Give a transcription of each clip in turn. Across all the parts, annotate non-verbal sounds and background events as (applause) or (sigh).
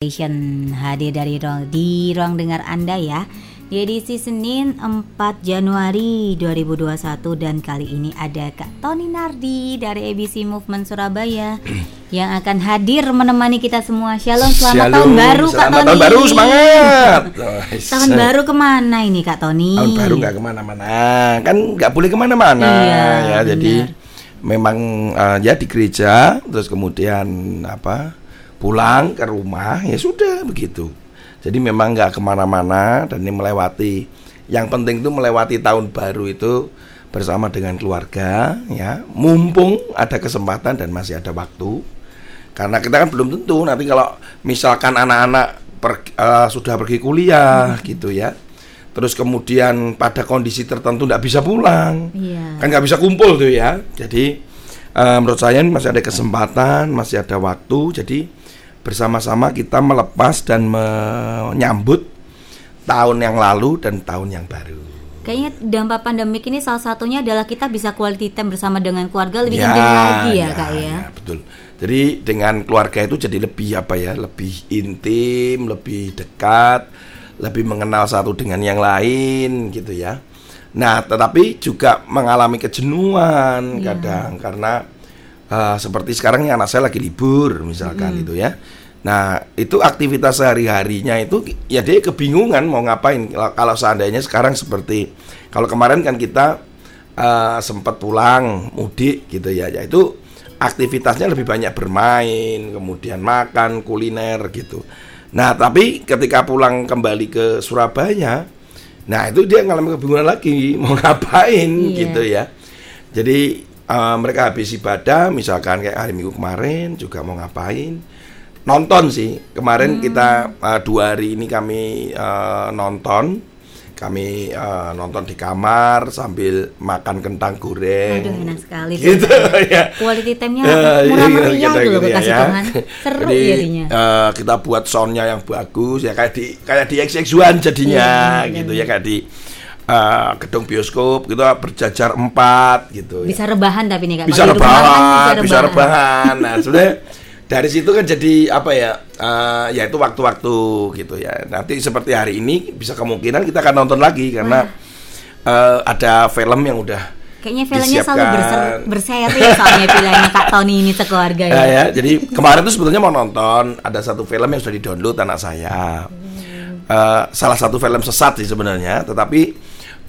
Station hadir dari ruang, di ruang dengar Anda ya di edisi Senin 4 Januari 2021 dan kali ini ada Kak Tony Nardi dari ABC Movement Surabaya (clears throat) yang akan hadir menemani kita semua. Shalom, selamat Shalom, tahun baru Kak selamat Tony. tahun baru semangat. (laughs) Tahun baru ke mana ini Kak Tony? Tahun baru nggak ke mana-mana, kan nggak boleh ke mana-mana Iya, ya. Jadi benar. memang eh, ya di gereja, terus kemudian apa pulang ke rumah ya sudah begitu. Jadi memang nggak ke mana-mana dan ini melewati. Yang penting itu melewati tahun baru itu bersama dengan keluarga ya. Mumpung ada kesempatan dan masih ada waktu. Karena kita kan belum tentu nanti kalau misalkan anak-anak per- eh, sudah pergi kuliah gitu ya. Terus kemudian pada kondisi tertentu tidak bisa pulang, Iya. kan nggak bisa kumpul tuh ya. Jadi eh, menurut saya masih ada kesempatan, masih ada waktu. Jadi bersama-sama kita melepas dan menyambut tahun yang lalu dan tahun yang baru. Kayaknya dampak pandemik ini salah satunya adalah kita bisa quality time bersama dengan keluarga lebih Ya, intim lagi ya, Kak ya. betul. Jadi dengan keluarga itu jadi lebih apa ya, lebih intim, lebih dekat, lebih mengenal satu dengan yang lain gitu ya. Nah, tetapi juga mengalami kejenuhan Iya. kadang karena eh, seperti sekarang ini anak saya lagi libur misalkan gitu ya. Nah, itu aktivitas sehari-harinya itu ya dia kebingungan mau ngapain kalau, seandainya sekarang seperti kalau kemarin kan kita eh, sempat pulang mudik gitu ya, ya itu aktivitasnya lebih banyak bermain, kemudian makan, kuliner gitu. Nah, tapi ketika pulang kembali ke Surabaya, nah itu dia ngalami kebingungan lagi (laughs) mau ngapain Iya. gitu ya. Jadi eh, mereka habis ibadah, misalkan kayak hari Minggu kemarin juga mau ngapain? Nonton sih. Kemarin kita eh, dua hari ini kami eh, nonton, kami eh, nonton di kamar sambil makan kentang goreng. Aduh enak sekali Gitu ya. (laughs) ya. Quality time-nya Ya, murah iya, meriah kita gitu loh gitu kasih ya. Tuhan. Seru Jadi, jadinya. eh, kita buat soundnya yang bagus ya kayak di kayak di XX1 jadinya Iya, gitu ya kayak di eh, gedung bioskop gitu berjajar empat gitu ya. Bisa rebahan tapi nih Kak. bisa rumah kan rebahan, bisa rebahan. Nah, sebenarnya (laughs) dari situ kan jadi apa ya? eh, ya itu waktu-waktu gitu ya. Nanti seperti hari ini bisa kemungkinan kita akan nonton lagi karena eh, ada film yang udah Kayaknya filmnya selalu berser, berseri soalnya pilihannya Kak Tony ini sekeluarga ya. Ya, ya, jadi kemarin tuh sebetulnya mau nonton ada satu film yang sudah di-download anak saya. Eh, salah satu film sesat sih sebenarnya, tetapi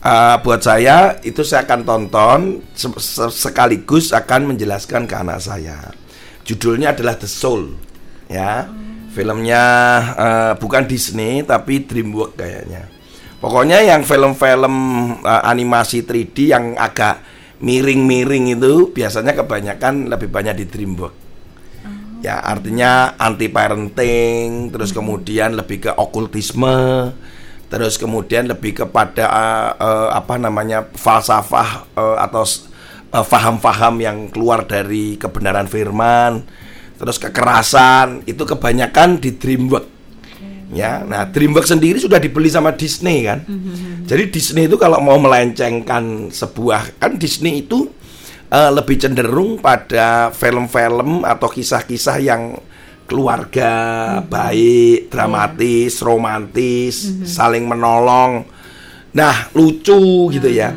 eh, buat saya itu saya akan tonton se- se- sekaligus akan menjelaskan ke anak saya. Judulnya adalah The Soul, ya. Filmnya eh, bukan Disney tapi DreamWorks kayaknya. Pokoknya yang film-film eh, animasi 3D yang agak miring-miring itu biasanya kebanyakan lebih banyak di DreamWorks. Ya, artinya anti parenting, terus kemudian lebih ke okultisme, terus kemudian lebih kepada eh, eh, apa namanya falsafah eh, atau eh, faham-faham yang keluar dari kebenaran firman, terus kekerasan itu kebanyakan di DreamWorks. Ya, nah DreamWorks sendiri sudah dibeli sama Disney kan. Jadi Disney itu kalau mau melencengkan sebuah kan Disney itu eh, lebih cenderung pada film-film atau kisah-kisah yang keluarga baik, dramatis, romantis, saling menolong. Nah, lucu gitu ya.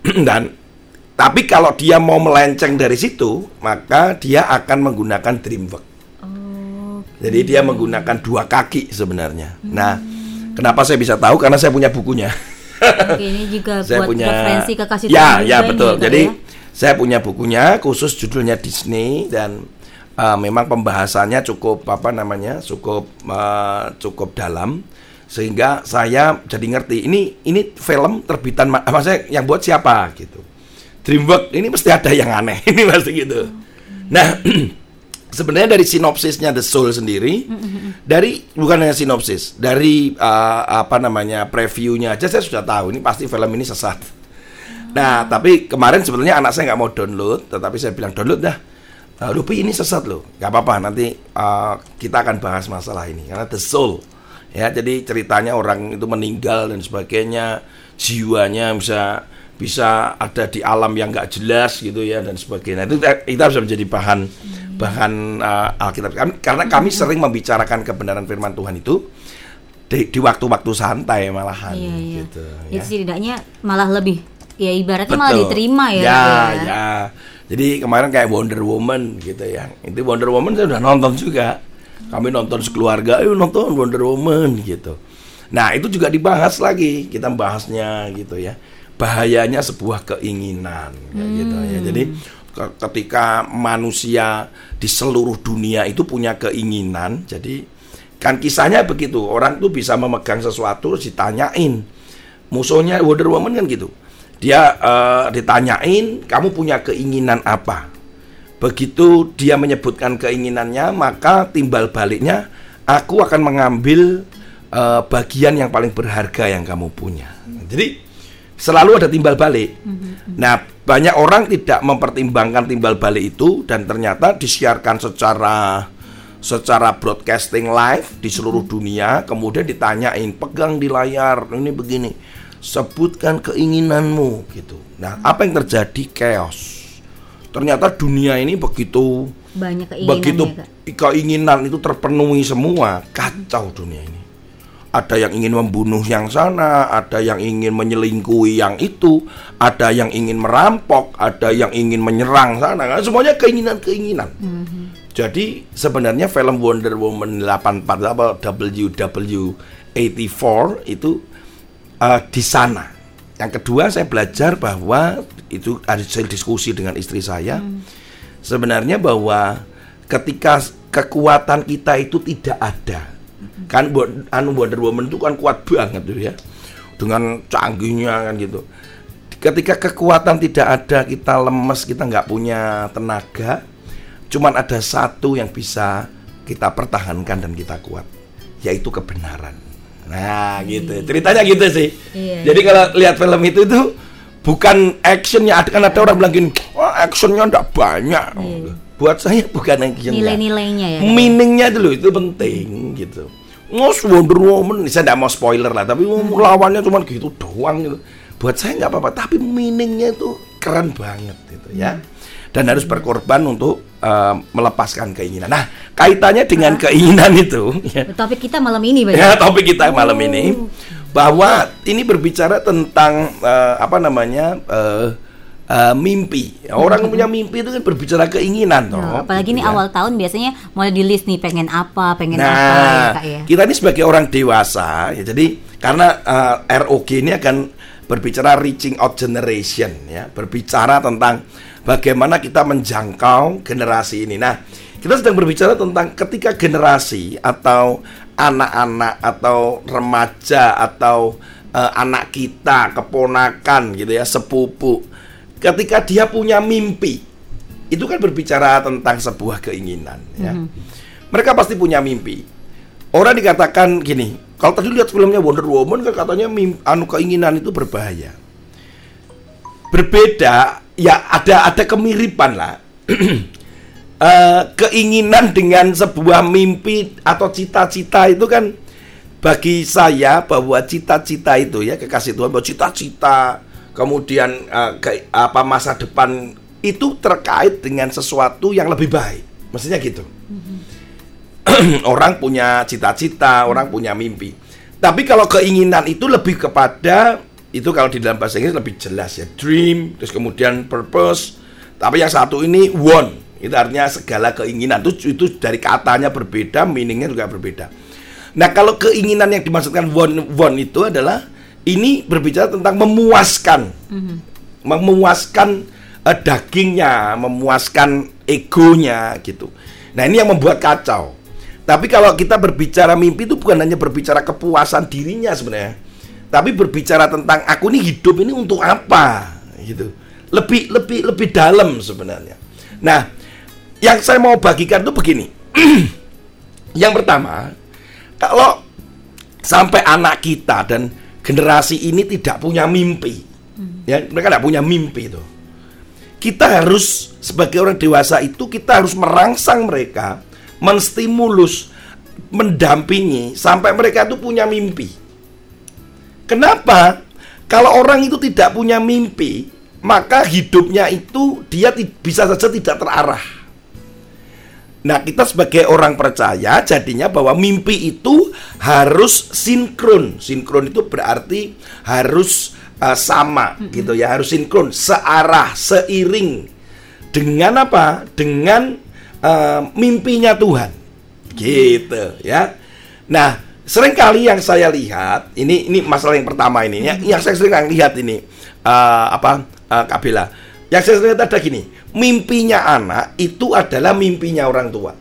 (clears throat) Dan tapi kalau dia mau melenceng dari situ, maka dia akan menggunakan DreamWorks. Oh, Jadi dia menggunakan dua kaki sebenarnya. Nah, kenapa saya bisa tahu? Karena saya punya bukunya. oke ini juga (laughs) saya buat punya referensi ke kasih Ya, ya betul. Jadi ya. saya punya bukunya khusus judulnya Disney dan uh, memang pembahasannya cukup apa namanya? cukup uh, cukup dalam sehingga saya jadi ngerti ini ini film terbitan ma- maksudnya yang buat siapa gitu. DreamWorks ini mesti ada yang aneh (laughs) ini pasti gitu. Nah, (clears throat) sebenarnya dari sinopsisnya The Soul sendiri, dari bukan hanya sinopsis, dari uh, apa namanya previewnya aja saya sudah tahu ini pasti film ini sesat. Nah, tapi kemarin sebetulnya anak saya nggak mau download, tetapi saya bilang download dah. Uh, ini sesat loh, nggak apa-apa nanti uh, kita akan bahas masalah ini karena The Soul ya jadi ceritanya orang itu meninggal dan sebagainya jiwanya bisa bisa ada di alam yang nggak jelas gitu ya dan sebagainya itu kita bisa menjadi bahan bahan uh, Alkitab karena kami sering membicarakan kebenaran Firman Tuhan itu di, di waktu-waktu santai malahan iya, iya. gitu ya. Jadi setidaknya malah lebih ya ibaratnya Betul. malah diterima ya. Ya, ya. ya. Jadi kemarin kayak Wonder Woman gitu ya. Itu Wonder Woman saya udah nonton juga. Kami nonton sekeluarga, ayo nonton Wonder Woman gitu. Nah, itu juga dibahas lagi. Kita bahasnya gitu ya. Bahayanya sebuah keinginan hmm. gitu ya. Jadi ketika manusia di seluruh dunia itu punya keinginan, jadi kan kisahnya begitu. Orang tuh bisa memegang sesuatu ditanyain. Musuhnya Wonder Woman kan gitu dia uh, ditanyain, kamu punya keinginan apa? Begitu dia menyebutkan keinginannya, maka timbal baliknya, aku akan mengambil uh, bagian yang paling berharga yang kamu punya. Jadi selalu ada timbal balik. Mm-hmm. Nah, banyak orang tidak mempertimbangkan timbal balik itu dan ternyata disiarkan secara secara broadcasting live di seluruh mm-hmm. dunia, kemudian ditanyain, pegang di layar, ini begini sebutkan keinginanmu gitu. Nah, apa yang terjadi chaos. Ternyata dunia ini begitu banyak keinginan begitu ya, keinginan itu terpenuhi semua, kacau dunia ini. Ada yang ingin membunuh yang sana, ada yang ingin menyelingkuhi yang itu, ada yang ingin merampok, ada yang ingin menyerang sana. Kan semuanya keinginan-keinginan. Mm -hmm. Jadi sebenarnya film Wonder Woman 84 WW84 itu uh, di sana. Yang kedua saya belajar bahwa itu ada saya diskusi dengan istri saya. Hmm. Sebenarnya bahwa ketika kekuatan kita itu tidak ada. Hmm. Kan anu Wonder Woman itu kan kuat banget tuh ya. Dengan canggihnya kan gitu. Ketika kekuatan tidak ada, kita lemes, kita nggak punya tenaga. Cuman ada satu yang bisa kita pertahankan dan kita kuat, yaitu kebenaran. Nah, gitu. Iya. Ceritanya gitu sih. Iya. Jadi kalau lihat film itu tuh bukan actionnya ada kan ada orang bilang gini, wah actionnya enggak banyak. Iya. Buat saya bukan action. Nilai-nilainya ya. Meaningnya dulu itu penting gitu. Ngos Wonder Woman, saya tidak mau spoiler lah, tapi hmm. lawannya cuma gitu doang gitu. Buat saya nggak apa-apa, tapi meaningnya itu keren banget gitu ya. Hmm dan harus berkorban untuk uh, melepaskan keinginan. Nah, kaitannya dengan ah. keinginan itu. Ya. Topik kita malam ini, Ya, topik kita malam oh. ini bahwa ini berbicara tentang uh, apa namanya uh, uh, mimpi. Orang hmm. punya mimpi itu kan berbicara keinginan, toh. Nah, apalagi gitu ini ya. awal tahun biasanya mulai di list nih pengen apa, pengen nah, apa ya, Kak ya. Kita ini sebagai orang dewasa, ya jadi karena uh, ROG ini akan berbicara reaching out generation ya, berbicara tentang bagaimana kita menjangkau generasi ini. Nah, kita sedang berbicara tentang ketika generasi atau anak-anak atau remaja atau uh, anak kita, keponakan gitu ya, sepupu. Ketika dia punya mimpi, itu kan berbicara tentang sebuah keinginan ya. Mm -hmm. Mereka pasti punya mimpi. Orang dikatakan gini, kalau tadi lihat filmnya Wonder Woman kan katanya mimpi, anu keinginan itu berbahaya. Berbeda ya ada ada kemiripan lah. uh, (clears throat) keinginan dengan sebuah mimpi atau cita-cita itu kan bagi saya bahwa cita-cita itu ya kekasih Tuhan bahwa cita-cita kemudian uh, ke, apa masa depan itu terkait dengan sesuatu yang lebih baik. Maksudnya gitu. (clears throat) orang punya cita-cita, orang punya mimpi. Tapi kalau keinginan itu lebih kepada itu kalau di dalam bahasa Inggris lebih jelas ya dream terus kemudian purpose tapi yang satu ini want itu artinya segala keinginan itu itu dari katanya berbeda meaningnya juga berbeda nah kalau keinginan yang dimaksudkan want want itu adalah ini berbicara tentang memuaskan. Mm-hmm. memuaskan uh, dagingnya memuaskan egonya gitu. Nah ini yang membuat kacau. Tapi kalau kita berbicara mimpi itu bukan hanya berbicara kepuasan dirinya sebenarnya tapi berbicara tentang aku ini hidup ini untuk apa gitu. Lebih lebih lebih dalam sebenarnya. Nah yang saya mau bagikan tuh begini. (clears throat) Yang pertama kalau sampai anak kita dan generasi ini tidak punya mimpi ya mereka tidak punya mimpi itu kita harus sebagai orang dewasa itu kita harus merangsang mereka menstimulus mendampingi sampai mereka itu punya mimpi Kenapa? Kalau orang itu tidak punya mimpi, maka hidupnya itu dia bisa saja tidak terarah. Nah, kita sebagai orang percaya jadinya bahwa mimpi itu harus sinkron. Sinkron itu berarti harus uh, sama mm -hmm. gitu ya, harus sinkron, searah, seiring dengan apa? Dengan uh, mimpinya Tuhan. Gitu ya. Nah, sering kali yang saya lihat ini ini masalah yang pertama ini ya, yang saya sering lihat ini uh, apa uh, Kabila yang saya lihat ada gini mimpinya anak itu adalah mimpinya orang tua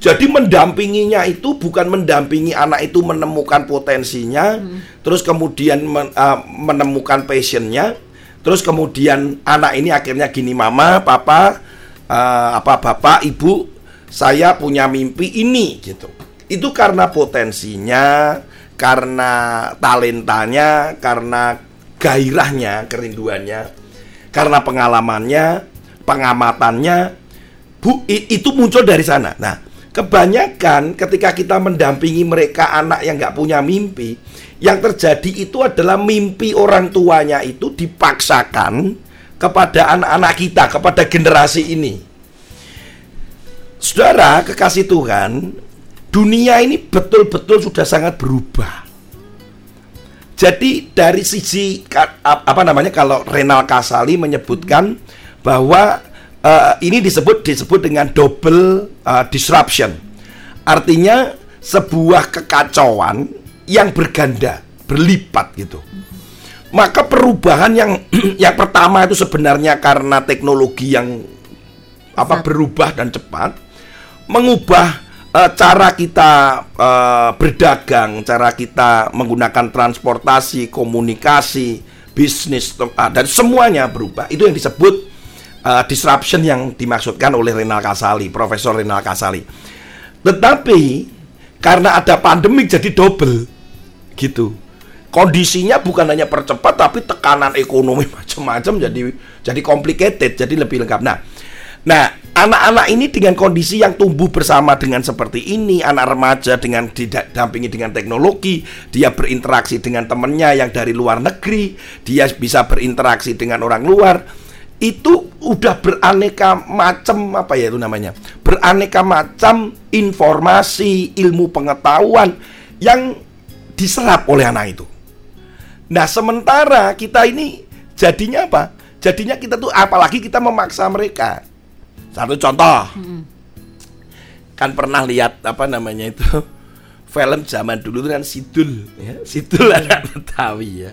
jadi mendampinginya itu bukan mendampingi anak itu menemukan potensinya hmm. terus kemudian men, uh, menemukan passionnya terus kemudian anak ini akhirnya gini mama papa uh, apa bapak ibu saya punya mimpi ini gitu itu karena potensinya, karena talentanya, karena gairahnya, kerinduannya, karena pengalamannya, pengamatannya, bu itu muncul dari sana. Nah, kebanyakan ketika kita mendampingi mereka anak yang nggak punya mimpi, yang terjadi itu adalah mimpi orang tuanya itu dipaksakan kepada anak-anak kita, kepada generasi ini. Saudara, kekasih Tuhan, dunia ini betul-betul sudah sangat berubah. Jadi dari sisi apa namanya kalau Renal Kasali menyebutkan bahwa uh, ini disebut disebut dengan double uh, disruption. Artinya sebuah kekacauan yang berganda, berlipat gitu. Maka perubahan yang (clears throat) yang pertama itu sebenarnya karena teknologi yang apa berubah dan cepat mengubah uh, cara kita uh, berdagang, cara kita menggunakan transportasi, komunikasi, bisnis uh, dan semuanya berubah. Itu yang disebut uh, disruption yang dimaksudkan oleh Renal Kasali, Profesor Renal Kasali. Tetapi karena ada pandemi jadi double gitu. Kondisinya bukan hanya percepat tapi tekanan ekonomi (laughs) macam-macam jadi jadi complicated, jadi lebih lengkap. Nah, Nah, anak-anak ini dengan kondisi yang tumbuh bersama dengan seperti ini, anak remaja dengan didampingi dengan teknologi, dia berinteraksi dengan temannya yang dari luar negeri, dia bisa berinteraksi dengan orang luar, itu udah beraneka macam apa ya itu namanya? Beraneka macam informasi, ilmu pengetahuan yang diserap oleh anak itu. Nah, sementara kita ini jadinya apa? Jadinya kita tuh apalagi kita memaksa mereka satu contoh. Hmm. Kan pernah lihat apa namanya itu (laughs) film zaman dulu kan Sidul ya. Sidul (laughs) anak Betawi ya.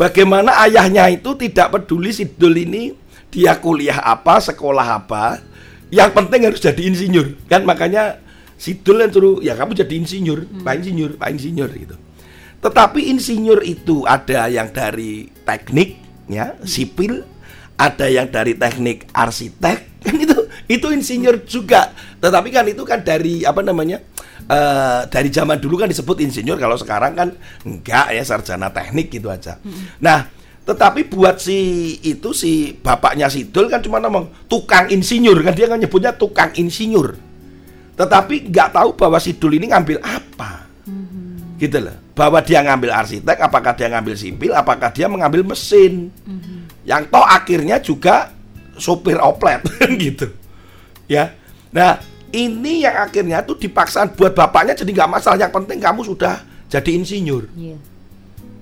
Bagaimana ayahnya itu tidak peduli Sidul ini dia kuliah apa, sekolah apa, yang penting harus jadi insinyur. Kan makanya Sidul yang suruh ya kamu jadi insinyur, hmm. Pak Insinyur, Pak Insinyur gitu. Tetapi insinyur itu ada yang dari teknik ya, sipil, ada yang dari teknik arsitek, (laughs) kan itu itu insinyur juga tetapi kan itu kan dari apa namanya uh, dari zaman dulu kan disebut insinyur kalau sekarang kan enggak ya sarjana teknik gitu aja hmm. nah tetapi buat si itu si bapaknya Sidul kan cuma ngomong tukang insinyur kan dia kan nyebutnya tukang insinyur tetapi nggak tahu bahwa Sidul ini ngambil apa hmm. gitu loh bahwa dia ngambil arsitek apakah dia ngambil sipil apakah dia mengambil mesin hmm. yang toh akhirnya juga sopir oplet (laughs) gitu ya nah ini yang akhirnya tuh dipaksa buat bapaknya jadi nggak masalah. Yang penting kamu sudah jadi insinyur. Yeah.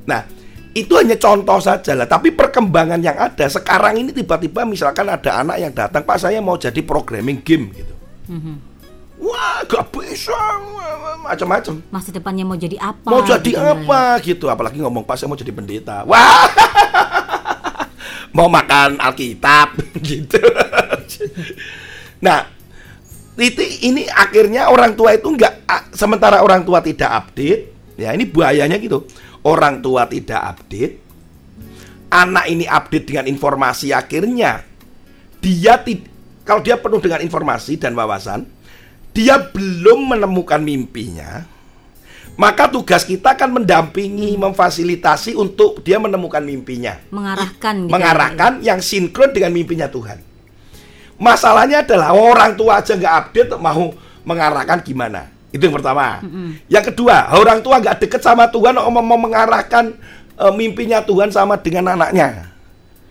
nah itu hanya contoh saja lah tapi perkembangan yang ada sekarang ini tiba-tiba misalkan ada anak yang datang pak saya mau jadi programming game gitu. Mm-hmm. wah gak bisa. Macam-macam. Masa depannya mau jadi apa mau jadi gitu apa ya. gitu. Apalagi ngomong pak saya mau jadi pendeta. Wah. (laughs) Mau makan Alkitab (laughs) gitu. nah, itu ini akhirnya orang tua itu enggak sementara orang tua tidak update, ya ini bahayanya gitu. Orang tua tidak update, anak ini update dengan informasi akhirnya dia kalau dia penuh dengan informasi dan wawasan, dia belum menemukan mimpinya, maka tugas kita kan mendampingi, memfasilitasi untuk dia menemukan mimpinya. Mengarahkan. Gitu mengarahkan yang sinkron dengan mimpinya Tuhan. Masalahnya adalah orang tua aja nggak update mau mengarahkan gimana. Itu yang pertama. Mm -hmm. Yang kedua, orang tua nggak deket sama Tuhan mau, mau mengarahkan uh, mimpinya Tuhan sama dengan anaknya.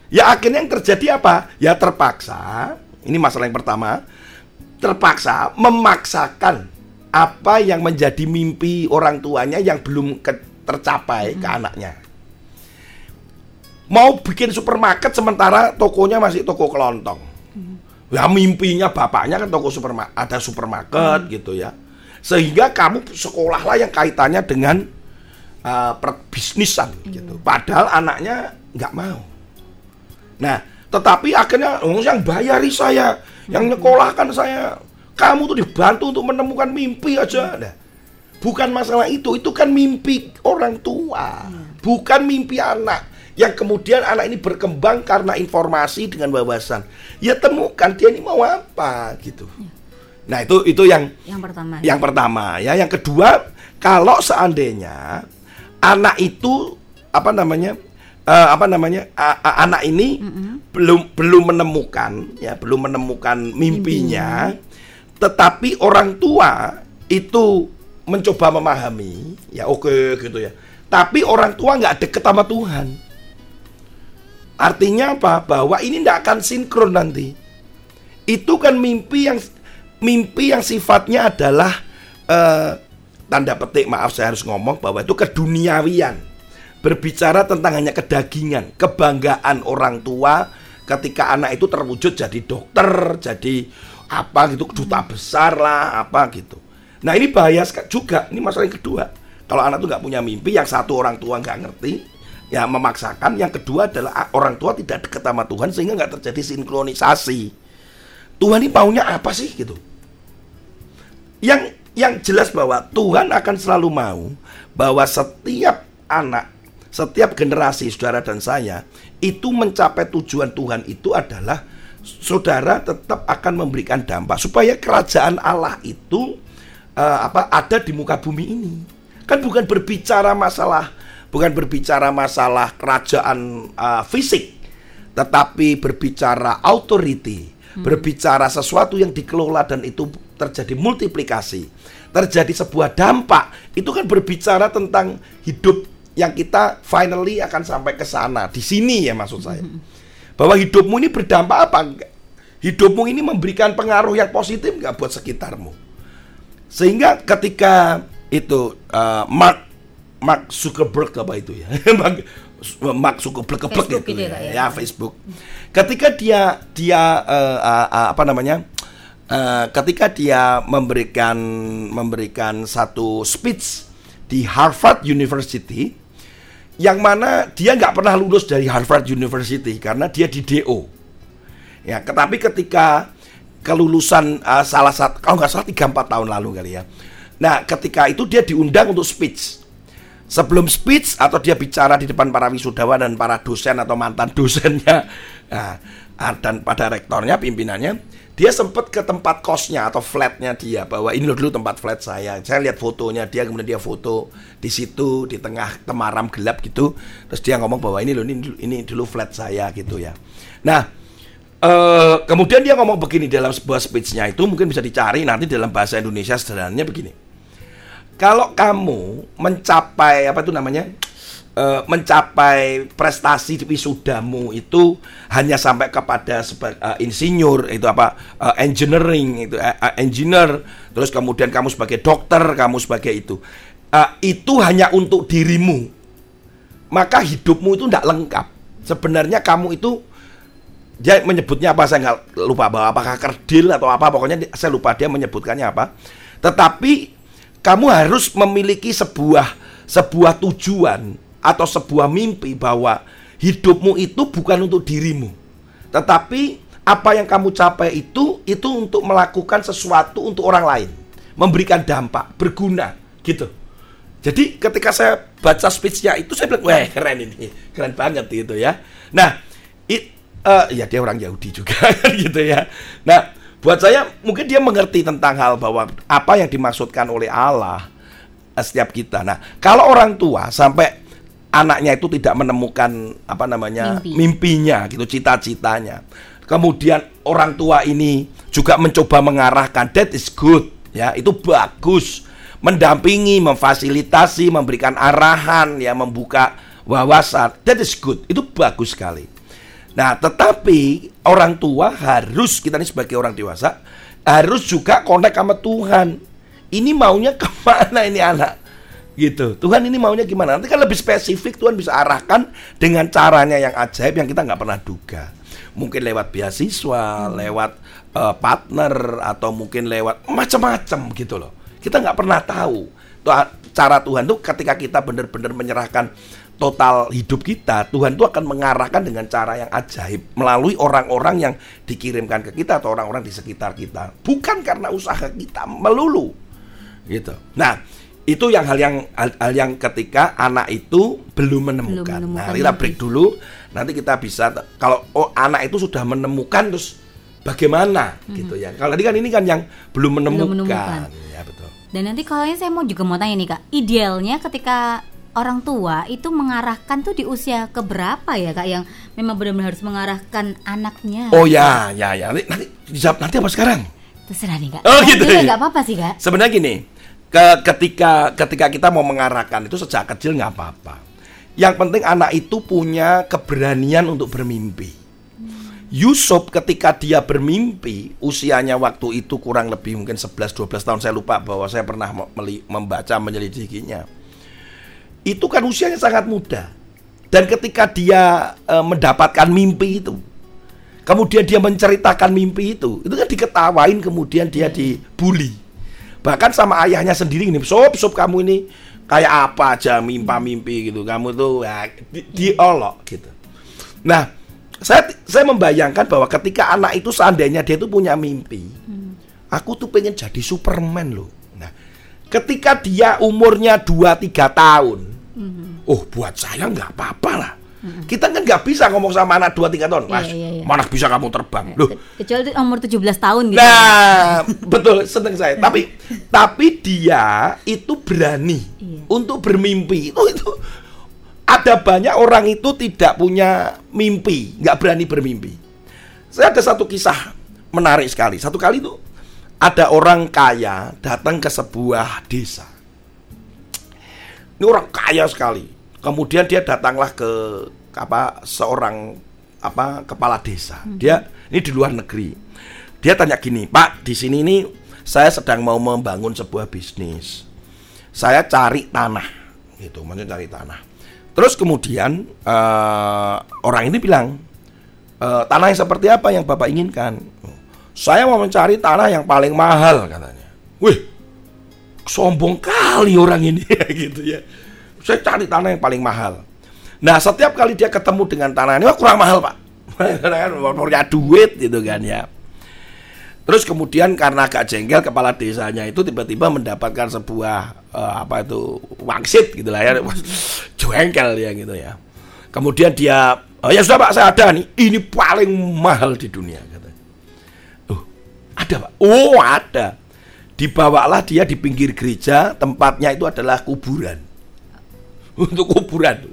Ya akhirnya yang terjadi apa? Ya terpaksa. Ini masalah yang pertama. Terpaksa memaksakan apa yang menjadi mimpi orang tuanya yang belum ke, tercapai hmm. ke anaknya. Mau bikin supermarket sementara tokonya masih toko kelontong. Hmm. Ya mimpinya bapaknya kan toko supermarket, ada supermarket hmm. gitu ya. Sehingga kamu sekolahlah yang kaitannya dengan uh, perbisnisan hmm. gitu. Padahal anaknya nggak mau. Nah, tetapi akhirnya oh, yang bayari saya, yang hmm. nyekolahkan saya, kamu tuh dibantu untuk menemukan mimpi aja. Nah, bukan masalah itu, itu kan mimpi orang tua, hmm. bukan mimpi anak yang kemudian anak ini berkembang karena informasi dengan wawasan. Ya temukan dia ini mau apa gitu. Ya. Nah itu itu yang yang pertama. Yang ya. pertama ya. Yang kedua kalau seandainya anak itu apa namanya uh, apa namanya uh, uh, anak ini mm -hmm. belum belum menemukan ya belum menemukan mimpinya, mimpinya, tetapi orang tua itu mencoba memahami ya oke okay, gitu ya. Tapi orang tua nggak deket sama Tuhan Artinya apa? Bahwa ini tidak akan sinkron nanti. Itu kan mimpi yang mimpi yang sifatnya adalah uh, tanda petik maaf saya harus ngomong bahwa itu keduniawian. Berbicara tentang hanya kedagingan, kebanggaan orang tua ketika anak itu terwujud jadi dokter, jadi apa gitu duta besar lah apa gitu. Nah ini bahaya juga. Ini masalah yang kedua. Kalau anak tuh nggak punya mimpi, yang satu orang tua nggak ngerti, ya memaksakan. Yang kedua adalah orang tua tidak dekat sama Tuhan sehingga nggak terjadi sinkronisasi. Tuhan ini maunya apa sih gitu? Yang yang jelas bahwa Tuhan akan selalu mau bahwa setiap anak setiap generasi saudara dan saya itu mencapai tujuan Tuhan itu adalah saudara tetap akan memberikan dampak. Supaya kerajaan Allah itu uh, apa ada di muka bumi ini. Kan bukan berbicara masalah bukan berbicara masalah kerajaan uh, fisik, tetapi berbicara authority, hmm. berbicara sesuatu yang dikelola dan itu terjadi multiplikasi, terjadi sebuah dampak. Itu kan berbicara tentang hidup yang kita finally akan sampai ke sana. Di sini ya maksud saya. Hmm. Bahwa hidupmu ini berdampak apa enggak? Hidupmu ini memberikan pengaruh yang positif enggak buat sekitarmu? Sehingga ketika itu uh, Mark Mark Zuckerberg apa itu ya? (laughs) Mark Zuckerberg Facebook gitu ya, ya, ya Facebook. Ketika dia dia uh, uh, uh, apa namanya uh, ketika dia memberikan memberikan satu speech di Harvard University yang mana dia nggak pernah lulus dari Harvard University karena dia di DO ya tetapi ketika kelulusan uh, salah satu kalau nggak salah tiga empat tahun lalu kali ya. Nah ketika itu dia diundang untuk speech sebelum speech atau dia bicara di depan para wisudawan dan para dosen atau mantan dosennya. (laughs) Nah, ah, dan pada rektornya pimpinannya dia sempat ke tempat kosnya atau flatnya dia bahwa ini loh dulu tempat flat saya. Saya lihat fotonya dia kemudian dia foto di situ di tengah temaram gelap gitu. Terus dia ngomong bahwa ini loh ini, ini dulu flat saya gitu ya. Nah Uh, kemudian dia ngomong begini dalam sebuah speechnya itu mungkin bisa dicari nanti dalam bahasa Indonesia sederhananya begini kalau kamu mencapai apa itu namanya uh, mencapai prestasi di wisudamu itu hanya sampai kepada sebagai uh, insinyur itu apa uh, engineering itu uh, engineer terus kemudian kamu sebagai dokter kamu sebagai itu. Uh, itu hanya untuk dirimu. Maka hidupmu itu tidak lengkap. Sebenarnya kamu itu dia menyebutnya apa saya nggak lupa bahwa apakah kerdil atau apa pokoknya saya lupa dia menyebutkannya apa. Tetapi kamu harus memiliki sebuah sebuah tujuan atau sebuah mimpi bahwa hidupmu itu bukan untuk dirimu. Tetapi apa yang kamu capai itu itu untuk melakukan sesuatu untuk orang lain, memberikan dampak, berguna gitu. Jadi ketika saya baca speechnya itu saya bilang, wah keren ini, keren banget gitu ya. Nah, it, uh, ya dia orang Yahudi juga (laughs) gitu ya. Nah, Buat saya mungkin dia mengerti tentang hal bahwa apa yang dimaksudkan oleh Allah eh, setiap kita. Nah, kalau orang tua sampai anaknya itu tidak menemukan apa namanya Mimpi. mimpinya gitu, cita-citanya. Kemudian orang tua ini juga mencoba mengarahkan that is good ya, itu bagus. Mendampingi, memfasilitasi, memberikan arahan ya, membuka wawasan, that is good. Itu bagus sekali. Nah, tetapi orang tua harus kita ini sebagai orang dewasa harus juga connect sama Tuhan. Ini maunya (laughs) ke mana ini anak? Gitu. Tuhan ini maunya gimana? Nanti kan lebih spesifik Tuhan bisa arahkan dengan caranya yang ajaib yang kita nggak pernah duga. Mungkin lewat beasiswa, lewat uh, partner atau mungkin lewat macam-macam gitu loh. Kita nggak pernah tahu cara Tuhan tuh ketika kita benar-benar menyerahkan total hidup kita, Tuhan itu akan mengarahkan dengan cara yang ajaib melalui orang-orang yang dikirimkan ke kita atau orang-orang di sekitar kita, bukan karena usaha kita melulu. Gitu. Nah, itu yang hal yang hal, hal yang ketika anak itu belum menemukan. Belum menemukan nah, kita break dulu. Nanti kita bisa kalau oh anak itu sudah menemukan terus bagaimana hmm. gitu ya. Kalau tadi kan ini kan yang belum menemukan. Belum menemukan. Ya betul. Dan nanti kalau ini saya mau juga mau tanya nih Kak, idealnya ketika orang tua itu mengarahkan tuh di usia keberapa ya Kak yang memang benar-benar harus mengarahkan anaknya? Oh ya, ya ya. Nanti nanti dijawab nanti apa sekarang? Terserah nih Kak. Oh gitu. Ya, nggak apa-apa sih Kak. Sebenarnya gini, ke ketika ketika kita mau mengarahkan itu sejak kecil nggak apa-apa. Yang penting anak itu punya keberanian untuk bermimpi. Yusuf ketika dia bermimpi usianya waktu itu kurang lebih mungkin 11-12 tahun saya lupa bahwa saya pernah membaca menyelidikinya itu kan usianya sangat muda. Dan ketika dia e, mendapatkan mimpi itu kemudian dia menceritakan mimpi itu itu kan diketawain kemudian dia dibully. Bahkan sama ayahnya sendiri ini sob sob kamu ini kayak apa aja mimpa mimpi gitu kamu tuh ya, di, diolok gitu. Nah saya saya membayangkan bahwa ketika anak itu seandainya dia itu punya mimpi, hmm. aku tuh pengen jadi Superman loh. Nah, ketika dia umurnya 2 3 tahun, hmm. oh buat saya nggak apa-apa lah. Hmm. Kita kan nggak bisa ngomong sama anak 2 3 tahun, Mas. Iya, iya, iya. Mana bisa kamu terbang? Iya, Loh. Kecuali umur 17 tahun gitu. Nah, (laughs) betul, seneng saya. tapi tapi dia itu berani iya. untuk bermimpi. Itu itu ada banyak orang itu tidak punya mimpi, nggak berani bermimpi. Saya ada satu kisah menarik sekali. Satu kali itu ada orang kaya datang ke sebuah desa. Ini orang kaya sekali. Kemudian dia datanglah ke apa seorang apa kepala desa. Hmm. Dia ini di luar negeri. Dia tanya gini, Pak, di sini ini saya sedang mau membangun sebuah bisnis. Saya cari tanah, gitu, maksudnya cari tanah. Terus kemudian uh, orang ini bilang, e, tanah yang seperti apa yang bapak inginkan? Saya mau mencari tanah yang paling mahal katanya. Wih, sombong kali orang ini (laughs) gitu ya. Saya cari tanah yang paling mahal. Nah setiap kali dia ketemu dengan tanah ini, wah kurang mahal pak. (laughs) Punya duit gitu kan ya. Terus kemudian karena agak jengkel kepala desanya itu tiba-tiba mendapatkan sebuah uh, apa itu wangsit gitu lah ya. (laughs) Jengkel ya gitu ya. Kemudian dia oh ya sudah Pak saya ada nih. Ini paling mahal di dunia kata. Ada Pak. Oh, ada. Dibawalah dia di pinggir gereja, tempatnya itu adalah kuburan. (laughs) Untuk kuburan.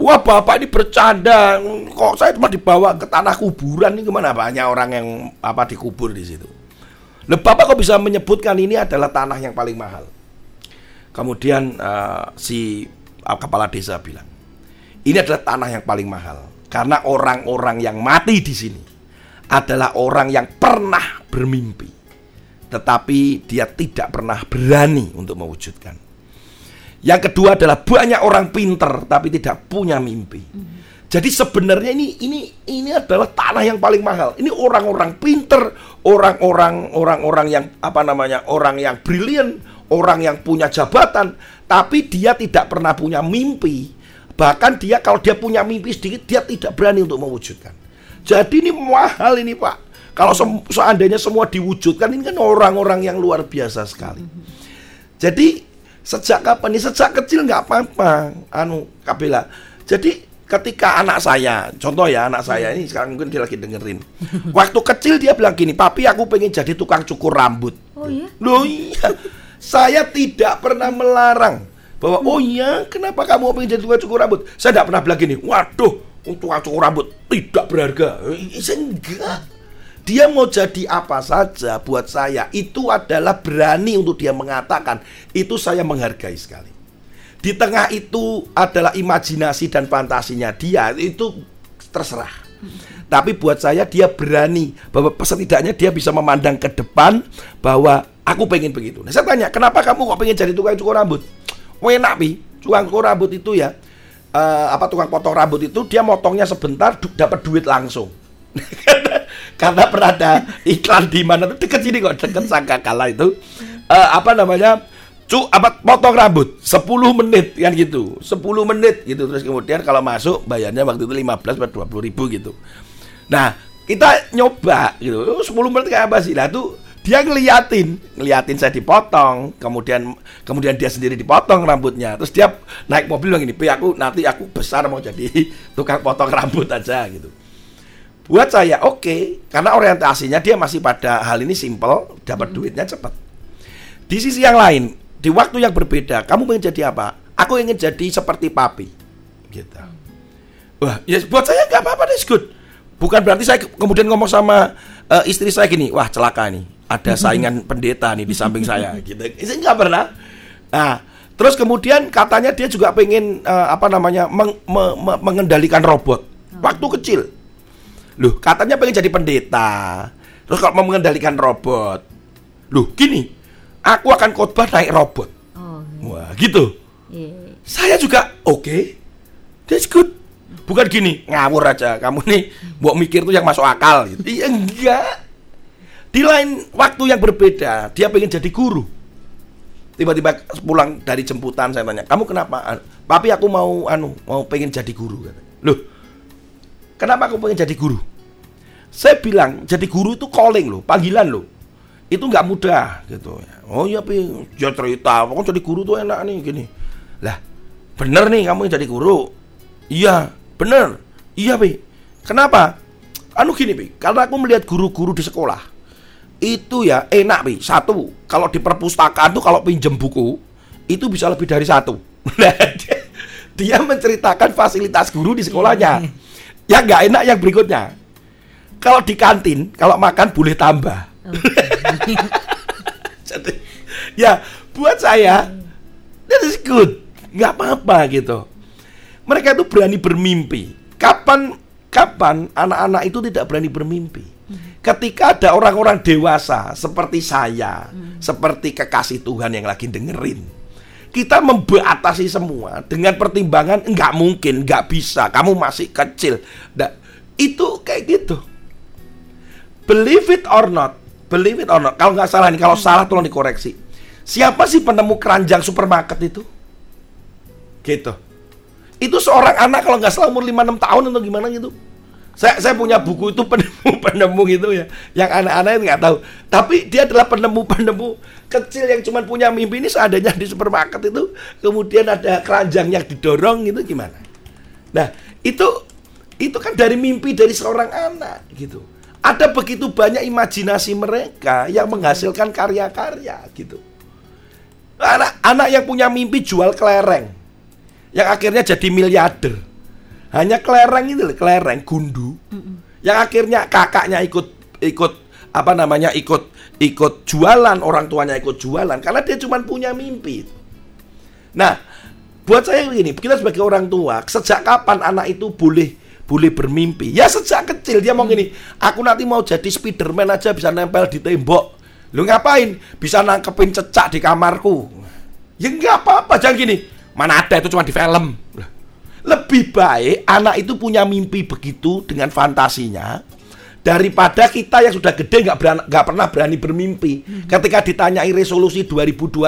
Wah, bapak ini bercanda, kok saya cuma dibawa ke tanah kuburan ini gimana banyak orang yang apa dikubur di situ. Loh bapak kok bisa menyebutkan ini adalah tanah yang paling mahal? Kemudian uh, si uh, kepala desa bilang, ini adalah tanah yang paling mahal karena orang-orang yang mati di sini adalah orang yang pernah bermimpi, tetapi dia tidak pernah berani untuk mewujudkan. Yang kedua adalah banyak orang pinter tapi tidak punya mimpi. Jadi sebenarnya ini ini ini adalah tanah yang paling mahal. Ini orang-orang pinter, orang-orang orang-orang yang apa namanya orang yang brilian, orang yang punya jabatan, tapi dia tidak pernah punya mimpi. Bahkan dia kalau dia punya mimpi sedikit, dia tidak berani untuk mewujudkan. Jadi ini mahal ini pak. Kalau se seandainya semua diwujudkan, ini kan orang-orang yang luar biasa sekali. Jadi Sejak kapan nih? Sejak kecil nggak apa-apa. Anu, Kabela. Jadi ketika anak saya, contoh ya anak saya ini sekarang mungkin dia lagi dengerin. Waktu kecil dia bilang gini, papi aku pengen jadi tukang cukur rambut. Oh iya? Loh iya. Saya tidak pernah melarang bahwa oh iya kenapa kamu pengen jadi tukang cukur rambut? Saya tidak pernah bilang gini, waduh tukang cukur rambut tidak berharga. Saya enggak. Dia mau jadi apa saja buat saya itu adalah berani untuk dia mengatakan itu saya menghargai sekali. di tengah itu adalah imajinasi dan fantasinya dia itu terserah. Tapi buat saya dia berani bahwa setidaknya dia bisa memandang ke depan bahwa aku pengen begitu. Nah, saya tanya, kenapa kamu kok pengen jadi tukang cukur rambut? Enak pi, tukang cukur rambut itu ya uh, apa tukang potong rambut itu dia motongnya sebentar dapat duit langsung. (laughs) karena pernah ada iklan di mana tuh? Deket sini kok deket sangka kala itu. Uh, apa namanya? Cu apa potong rambut. 10 menit kan gitu. 10 menit gitu. Terus kemudian kalau masuk bayarnya waktu itu 15 atau 20 ribu gitu. Nah kita nyoba gitu. 10 menit kayak apa sih? Lah tuh dia ngeliatin. Ngeliatin saya dipotong kemudian kemudian dia sendiri dipotong rambutnya. Terus dia naik mobil bilang ini aku nanti aku besar mau jadi tukang potong rambut aja gitu Buat saya oke, okay, karena orientasinya dia masih pada hal ini simple, dapat hmm. duitnya cepat. Di sisi yang lain, di waktu yang berbeda, kamu ingin jadi apa? Aku ingin jadi seperti papi, gitu. Wah, ya buat saya nggak apa-apa, that's good. Bukan berarti saya kemudian ngomong sama uh, istri saya gini, wah celaka nih, ada (laughs) saingan pendeta nih di samping saya, gitu. Itu nggak pernah. Nah, terus kemudian katanya dia juga pengen uh, apa namanya meng, me, me, mengendalikan robot. Waktu kecil, Loh, katanya pengen jadi pendeta. Terus kalau mau mengendalikan robot. Loh, gini. Aku akan khotbah naik robot. Oh, iya. Wah, gitu. Yeah. Saya juga oke. Okay, that's good. Bukan gini, ngawur aja. Kamu nih mau mikir tuh yang masuk akal gitu. Iya enggak. Di lain waktu yang berbeda, dia pengen jadi guru. Tiba-tiba pulang dari jemputan saya tanya, "Kamu kenapa?" "Papi, aku mau anu, mau pengen jadi guru." Loh, Kenapa aku pengen jadi guru? Saya bilang jadi guru itu calling loh, panggilan loh. Itu nggak mudah gitu. Oh iya pi, ya cerita, aku jadi guru tuh enak nih gini. Lah, bener nih kamu jadi guru? Iya, bener. Iya pi. Kenapa? Anu gini pi, karena aku melihat guru-guru di sekolah itu ya enak pi. Satu, kalau di perpustakaan tuh kalau pinjem buku itu bisa lebih dari satu. (laughs) dia menceritakan fasilitas guru di sekolahnya yang nggak enak yang berikutnya. Kalau di kantin, kalau makan boleh tambah. Okay. (laughs) Jadi, ya buat saya, that is good, nggak apa-apa gitu. Mereka itu berani bermimpi. Kapan kapan anak-anak itu tidak berani bermimpi? Ketika ada orang-orang dewasa seperti saya, hmm. seperti kekasih Tuhan yang lagi dengerin, kita membatasi semua dengan pertimbangan nggak mungkin, nggak bisa, kamu masih kecil. Nah, itu kayak gitu. Believe it or not, believe it or not. Kalau nggak salah nih, kalau salah tolong dikoreksi. Siapa sih penemu keranjang supermarket itu? Gitu. Itu seorang anak kalau nggak salah umur 5-6 tahun atau gimana gitu. Saya saya punya buku itu (laughs) penemu-penemu gitu ya, yang anak-anak nggak tahu. Tapi dia adalah penemu-penemu kecil yang cuma punya mimpi ini seadanya di supermarket itu, kemudian ada keranjang yang didorong gitu gimana? Nah itu itu kan dari mimpi dari seorang anak gitu. Ada begitu banyak imajinasi mereka yang menghasilkan karya-karya gitu. Anak-anak yang punya mimpi jual kelereng, yang akhirnya jadi miliarder. Hanya kelereng itu kelereng gundu. Yang akhirnya kakaknya ikut ikut apa namanya ikut ikut jualan orang tuanya ikut jualan karena dia cuma punya mimpi. Nah buat saya begini kita sebagai orang tua sejak kapan anak itu boleh boleh bermimpi ya sejak kecil dia mau gini aku nanti mau jadi Spiderman aja bisa nempel di tembok lu ngapain bisa nangkepin cecak di kamarku ya nggak apa-apa jangan gini mana ada itu cuma di film lebih baik anak itu punya mimpi begitu dengan fantasinya daripada kita yang sudah gede nggak nggak pernah berani bermimpi. Hmm. Ketika ditanyai resolusi 2021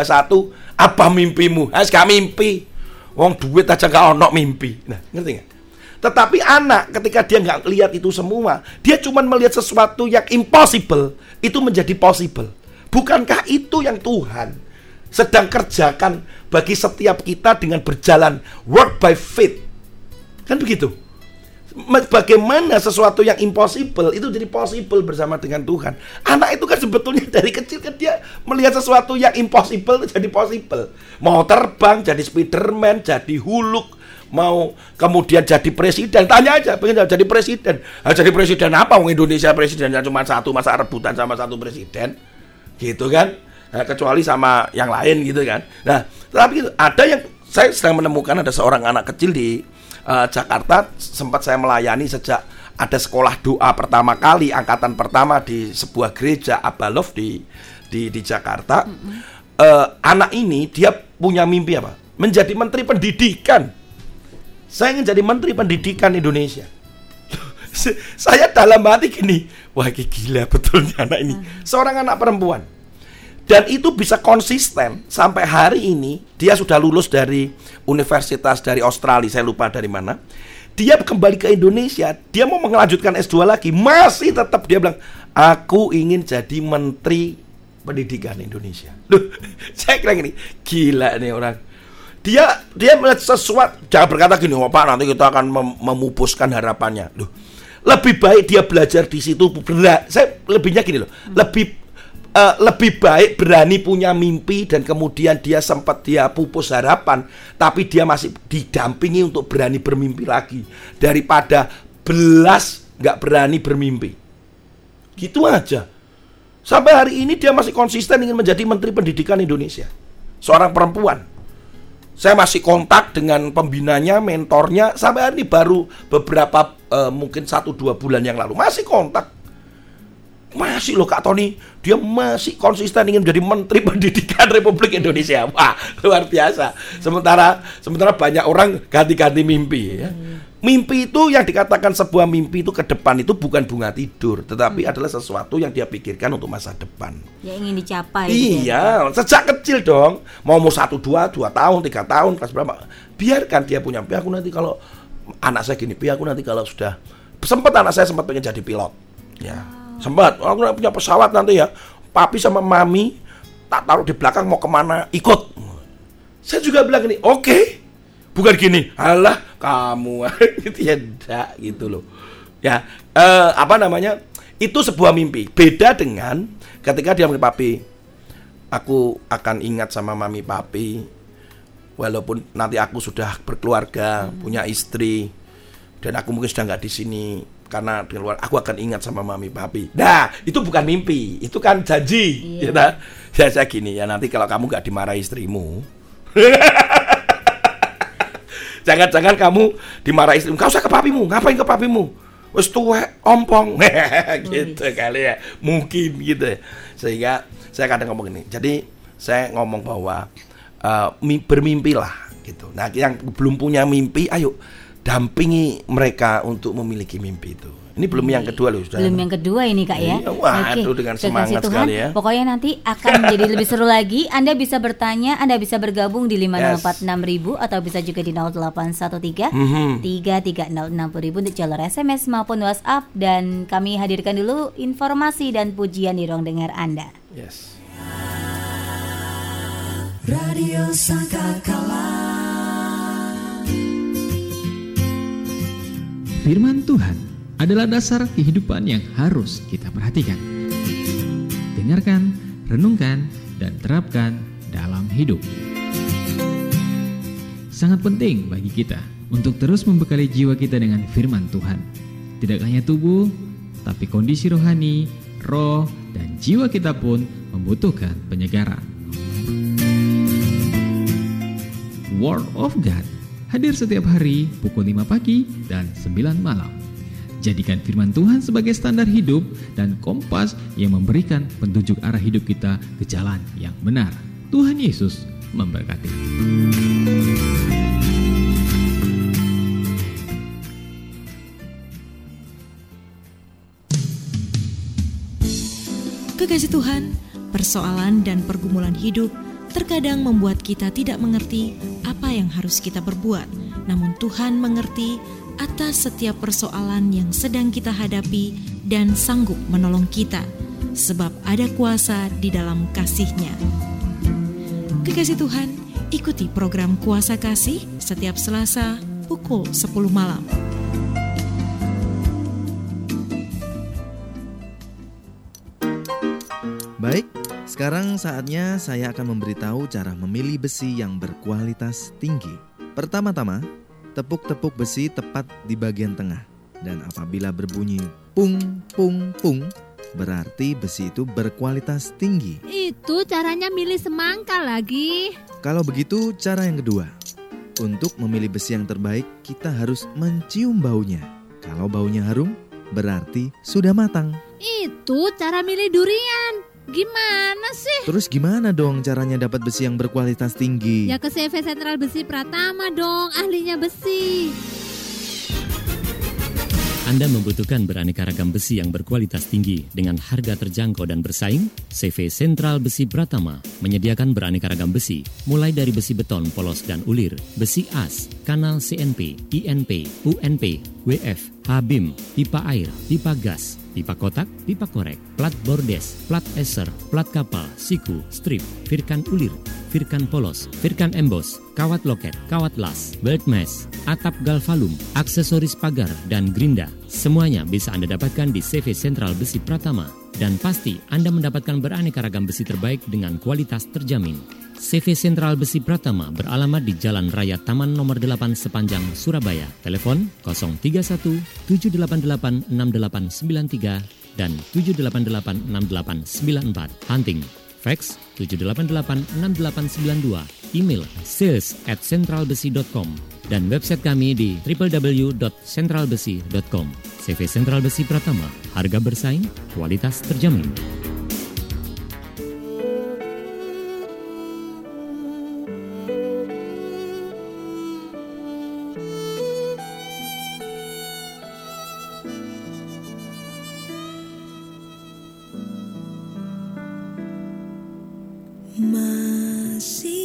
apa mimpimu? Ah, gak mimpi. Wong duit aja nggak ono mimpi. Nah, ngerti nggak? Tetapi anak ketika dia nggak lihat itu semua, dia cuma melihat sesuatu yang impossible itu menjadi possible. Bukankah itu yang Tuhan sedang kerjakan bagi setiap kita dengan berjalan work by faith. Kan begitu. Bagaimana sesuatu yang impossible itu jadi possible bersama dengan Tuhan. Anak itu kan sebetulnya dari kecil kan dia melihat sesuatu yang impossible jadi possible. Mau terbang jadi Spiderman, jadi Huluk, mau kemudian jadi presiden tanya aja pengen jadi presiden nah, jadi presiden apa Wong Indonesia presidennya cuma satu masa rebutan sama satu presiden gitu kan Nah, kecuali sama yang lain gitu kan. Nah, tapi ada yang saya sedang menemukan ada seorang anak kecil di uh, Jakarta sempat saya melayani sejak ada sekolah doa pertama kali angkatan pertama di sebuah gereja Abalov di di di Jakarta. Mm -hmm. uh, anak ini dia punya mimpi apa? Menjadi menteri pendidikan. Saya ingin jadi menteri pendidikan Indonesia. (laughs) saya dalam hati gini, wah gila betulnya anak ini. Seorang anak perempuan dan itu bisa konsisten sampai hari ini dia sudah lulus dari universitas dari Australia, saya lupa dari mana. Dia kembali ke Indonesia, dia mau melanjutkan S2 lagi, masih tetap dia bilang, "Aku ingin jadi menteri pendidikan Indonesia." Loh, (laughs) saya kira gini, gila nih orang. Dia dia melihat sesuatu, jangan berkata gini, "Oh, Pak, nanti kita akan mem memupuskan harapannya." Loh, lebih baik dia belajar di situ berat. Saya lebihnya gini loh, lebih uh, lebih baik berani punya mimpi dan kemudian dia sempat dia pupus harapan tapi dia masih didampingi untuk berani bermimpi lagi daripada belas nggak berani bermimpi. Gitu aja. Sampai hari ini dia masih konsisten ingin menjadi menteri pendidikan Indonesia. Seorang perempuan saya masih kontak dengan pembinanya, mentornya sampai hari ini baru beberapa uh, mungkin satu dua bulan yang lalu masih kontak masih loh Kak Tony, dia masih konsisten ingin menjadi Menteri (laughs) Pendidikan Republik Indonesia. Wah, luar biasa. Sementara sementara banyak orang ganti-ganti mimpi ya. Mimpi itu yang dikatakan sebuah mimpi itu ke depan itu bukan bunga tidur, tetapi hmm. adalah sesuatu yang dia pikirkan untuk masa depan. Ya ingin dicapai. Iya, gitu. sejak kecil dong. Mau mau satu dua dua tahun tiga tahun kelas berapa? Biarkan dia punya mimpi. Aku nanti kalau anak saya gini, aku nanti kalau sudah sempat anak saya sempat pengen jadi pilot. Ya. Ah Sempat, aku punya pesawat nanti ya. Papi sama mami tak taruh di belakang mau ke mana ikut. Saya juga bilang gini, oke. Okay. Bukan gini, alah kamu (laughs) gitu ya, enggak gitu loh. Ya, eh, apa namanya? Itu sebuah mimpi. Beda dengan ketika dia bilang papi, aku akan ingat sama mami papi walaupun nanti aku sudah berkeluarga, hmm. punya istri dan aku mungkin sudah nggak di sini karena di luar aku akan ingat sama mami papi. Nah, itu bukan mimpi, itu kan janji. Iya. Ya, ya saya gini ya nanti kalau kamu gak dimarahi istrimu. (laughs) Jangan-jangan kamu dimarahi istrimu. Kau usah ke papimu, ngapain ke papimu? Wes tuwek, ompong. (laughs) gitu kali ya. Mungkin gitu. Sehingga saya kadang ngomong ini. Jadi saya ngomong bahwa uh, bermimpilah gitu. Nah, yang belum punya mimpi, ayo dampingi mereka untuk memiliki mimpi itu. Ini belum yang kedua loh, sudah. Belum yang kedua ini kak ya. Iya, wah, Oke. dengan semangat Tuhan, sekali ya. Pokoknya nanti akan (laughs) menjadi lebih seru lagi. Anda bisa bertanya, Anda bisa bergabung di lima yes. ribu atau bisa juga di 0813 mm-hmm. ribu untuk jalur SMS maupun WhatsApp dan kami hadirkan dulu informasi dan pujian di ruang dengar Anda. Yes. Radio Sangkakala Firman Tuhan adalah dasar kehidupan yang harus kita perhatikan. Dengarkan, renungkan, dan terapkan dalam hidup. Sangat penting bagi kita untuk terus membekali jiwa kita dengan firman Tuhan. Tidak hanya tubuh, tapi kondisi rohani, roh, dan jiwa kita pun membutuhkan penyegaran. Word of God hadir setiap hari pukul 5 pagi dan 9 malam. Jadikan firman Tuhan sebagai standar hidup dan kompas yang memberikan petunjuk arah hidup kita ke jalan yang benar. Tuhan Yesus memberkati. Kekasih Tuhan, persoalan dan pergumulan hidup terkadang membuat kita tidak mengerti apa yang harus kita berbuat. Namun Tuhan mengerti atas setiap persoalan yang sedang kita hadapi dan sanggup menolong kita, sebab ada kuasa di dalam kasih-Nya. Kekasih Tuhan, ikuti program Kuasa Kasih setiap Selasa pukul 10 malam. Baik, sekarang saatnya saya akan memberitahu cara memilih besi yang berkualitas tinggi. Pertama-tama, tepuk-tepuk besi tepat di bagian tengah. Dan apabila berbunyi pung pung pung, berarti besi itu berkualitas tinggi. Itu caranya milih semangka lagi. Kalau begitu, cara yang kedua. Untuk memilih besi yang terbaik, kita harus mencium baunya. Kalau baunya harum, berarti sudah matang. Itu cara milih durian. Gimana sih? Terus gimana dong caranya dapat besi yang berkualitas tinggi? Ya ke CV Sentral Besi Pratama dong, ahlinya besi. Anda membutuhkan beraneka ragam besi yang berkualitas tinggi dengan harga terjangkau dan bersaing? CV Sentral Besi Pratama menyediakan beraneka ragam besi, mulai dari besi beton polos dan ulir, besi as, kanal CNP, INP, UNP, WF, HBIM, pipa air, pipa gas, pipa kotak, pipa korek, plat bordes, plat eser, plat kapal, siku, strip, firkan ulir, firkan polos, firkan embos, kawat loket, kawat las, belt mesh, atap galvalum, aksesoris pagar, dan gerinda. Semuanya bisa Anda dapatkan di CV Sentral Besi Pratama. Dan pasti Anda mendapatkan beraneka ragam besi terbaik dengan kualitas terjamin. CV Sentral Besi Pratama beralamat di Jalan Raya Taman Nomor 8 sepanjang Surabaya. Telepon 031 788 6893 dan 788 6894. Hunting fax 7886892, email sales dan website kami di www.centralbesi.com. CV Sentral Besi Pratama, harga bersaing, kualitas terjamin. Masih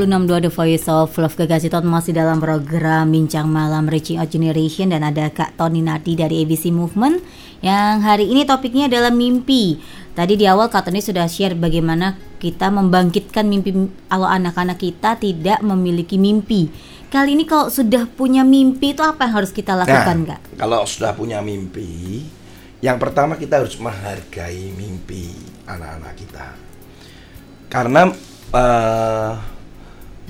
96.2 The Voice of Love Kegasiton masih dalam program Bincang Malam Reaching Out Generation dan ada Kak Tony Nadi dari ABC Movement yang hari ini topiknya adalah mimpi. Tadi di awal Kak Toni sudah share bagaimana kita membangkitkan mimpi kalau anak-anak kita tidak memiliki mimpi. Kali ini kalau sudah punya mimpi itu apa yang harus kita lakukan, nah, Kak? Kalau sudah punya mimpi, yang pertama kita harus menghargai mimpi anak-anak kita. Karena uh,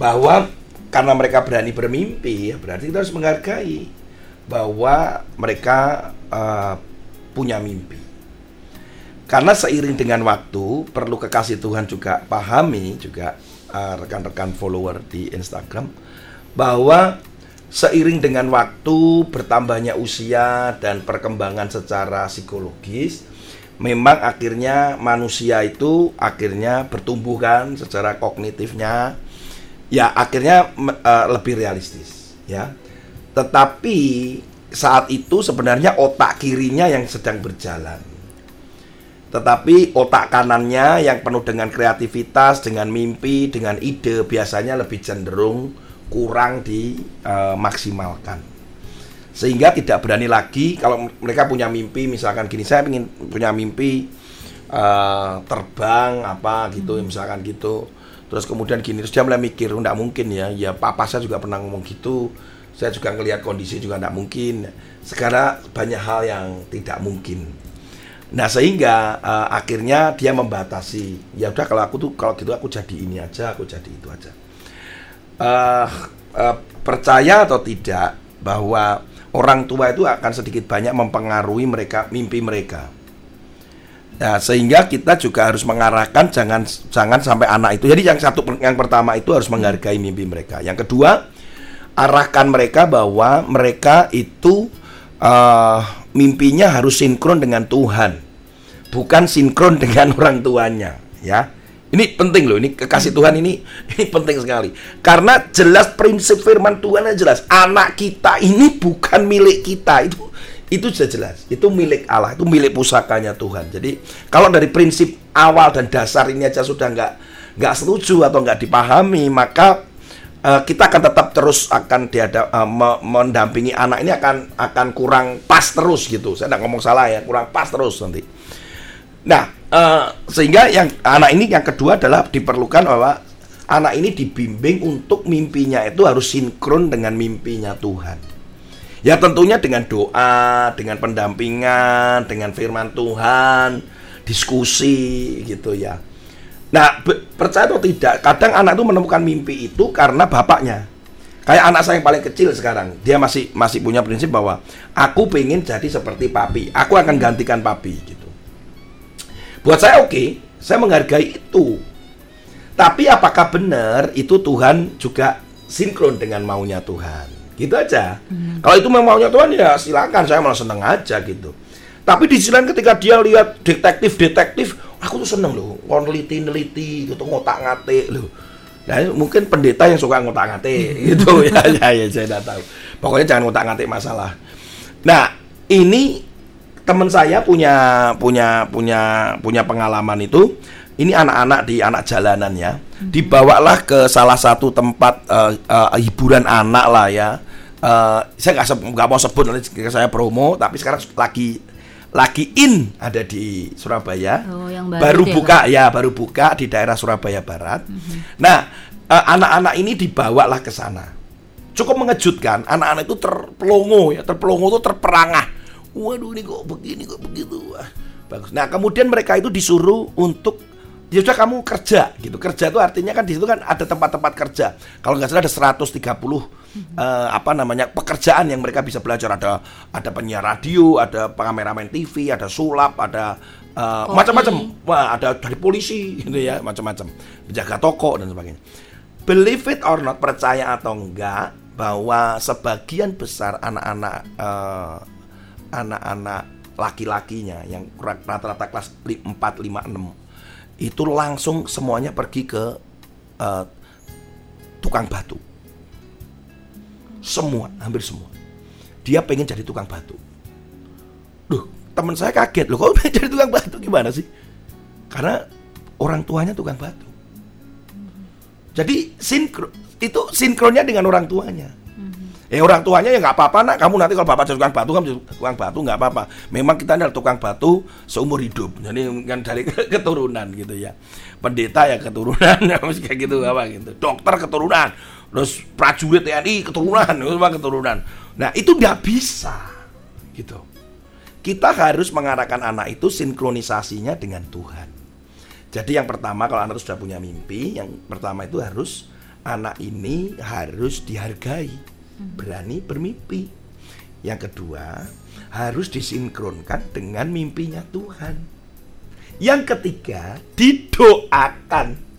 bahwa karena mereka berani bermimpi, ya berarti kita harus menghargai bahwa mereka eh, punya mimpi. Karena seiring dengan waktu, perlu kekasih Tuhan juga pahami juga eh, rekan-rekan follower di Instagram bahwa seiring dengan waktu bertambahnya usia dan perkembangan secara psikologis memang akhirnya manusia itu akhirnya bertumbuh kan secara kognitifnya ya akhirnya eh, lebih realistis ya tetapi saat itu sebenarnya otak kirinya yang sedang berjalan Tetapi otak kanannya yang penuh dengan kreativitas, dengan mimpi, dengan ide biasanya lebih cenderung kurang dimaksimalkan. Sehingga tidak berani lagi kalau mereka punya mimpi misalkan gini, saya ingin punya mimpi eh, terbang apa gitu misalkan gitu. Terus kemudian gini, terus dia mulai mikir, enggak mungkin ya, ya papa saya juga pernah ngomong gitu. Saya juga ngelihat kondisi juga enggak mungkin. Sekarang banyak hal yang tidak mungkin. Nah sehingga eh, akhirnya dia membatasi. Ya udah kalau aku tuh kalau gitu aku jadi ini aja, aku jadi itu aja. Eh, eh, percaya atau tidak bahwa orang tua itu akan sedikit banyak mempengaruhi mereka mimpi mereka. Nah, sehingga kita juga harus mengarahkan jangan jangan sampai anak itu. Jadi yang satu yang pertama itu harus menghargai mimpi mereka. Yang kedua, arahkan mereka bahwa mereka itu eh, mimpinya harus sinkron dengan Tuhan, bukan sinkron (laughs) dengan orang tuanya, ya. Ini penting loh, ini kekasih Tuhan ini (laughs) ini penting sekali. Karena jelas prinsip firman Tuhan jelas, anak kita ini bukan milik kita. Itu itu sudah jelas. Itu milik Allah, itu milik pusakanya Tuhan. Jadi kalau dari prinsip awal dan dasar ini aja sudah nggak nggak setuju atau nggak dipahami, maka eh, kita akan tetap terus akan diada, me- mendampingi anak ini akan akan kurang pas terus gitu. Saya nggak ngomong salah ya, kurang pas terus nanti. Nah, eh, sehingga yang anak ini yang kedua adalah diperlukan bahwa anak ini dibimbing untuk mimpinya itu harus sinkron dengan mimpinya Tuhan. Ya tentunya dengan doa, dengan pendampingan, dengan firman Tuhan, diskusi gitu ya. Nah, percaya atau tidak, kadang anak itu menemukan mimpi itu karena bapaknya. Kayak anak saya yang paling kecil sekarang, dia masih masih punya prinsip bahwa aku pengen jadi seperti papi, aku akan gantikan papi gitu. Buat saya oke, saya menghargai itu. Tapi apakah benar itu Tuhan juga sinkron dengan maunya Tuhan? Gitu aja. Kalau itu memang maunya Tuhan ya silakan, saya malah seneng aja gitu. Tapi di sisi lain ketika dia lihat detektif-detektif, aku tuh seneng loh, neliti-neliti gitu, ngotak-ngatik loh. Nah, mungkin pendeta yang suka ngotak-ngatik (laughs) gitu ya, ya, ya, saya tidak tahu. Pokoknya jangan ngotak-ngatik masalah. Nah, ini teman saya punya punya punya punya pengalaman itu ini anak-anak di anak jalanan ya dibawalah ke salah satu tempat eh, eh, hiburan anak lah ya Eh, saya nggak nggak mau sebut nanti saya promo tapi sekarang lagi lagi in ada di Surabaya. Oh, yang baru baru ya, buka ya baru buka di daerah Surabaya Barat. Nah eh, anak-anak ini dibawalah ke sana. Cukup mengejutkan anak-anak itu terpelongo ya terpelongo itu terperangah. Waduh ini kok begini kok begitu? Wah, bagus. Nah kemudian mereka itu disuruh untuk ya sudah kamu kerja gitu. Kerja itu artinya kan di situ kan ada tempat-tempat kerja. Kalau nggak salah ada 130 eh, apa namanya pekerjaan yang mereka bisa belajar. Ada ada penyiar radio ada pengameramen TV ada sulap ada Koi. macam-macam. Wah ada dari polisi (laughs) gitu ya macam-macam. Penjaga toko dan sebagainya. Believe it or not percaya atau enggak bahwa sebagian besar anak-anak eh, anak-anak laki-lakinya yang rata-rata kelas 4 5 6 itu langsung semuanya pergi ke eh, tukang batu semua hampir semua. Dia pengen jadi tukang batu. Duh, teman saya kaget. Loh kok (laughs) pengen jadi tukang batu? Gimana sih? Karena orang tuanya tukang batu. Jadi sinkro itu sinkronnya dengan orang tuanya. Eh orang tuanya ya nggak apa-apa nak. Kamu nanti kalau bapak jadi tukang batu kamu jadi tukang batu nggak apa-apa. Memang kita adalah tukang batu seumur hidup. Jadi kan dari keturunan gitu ya. Pendeta ya keturunan, (laughs) kayak gitu apa gitu. Dokter keturunan, terus prajurit TNI keturunan, (laughs) semua keturunan. Nah itu nggak bisa gitu. Kita harus mengarahkan anak itu sinkronisasinya dengan Tuhan. Jadi yang pertama kalau anak itu sudah punya mimpi, yang pertama itu harus anak ini harus dihargai, berani bermimpi. Yang kedua, harus disinkronkan dengan mimpinya Tuhan. Yang ketiga, didoakan.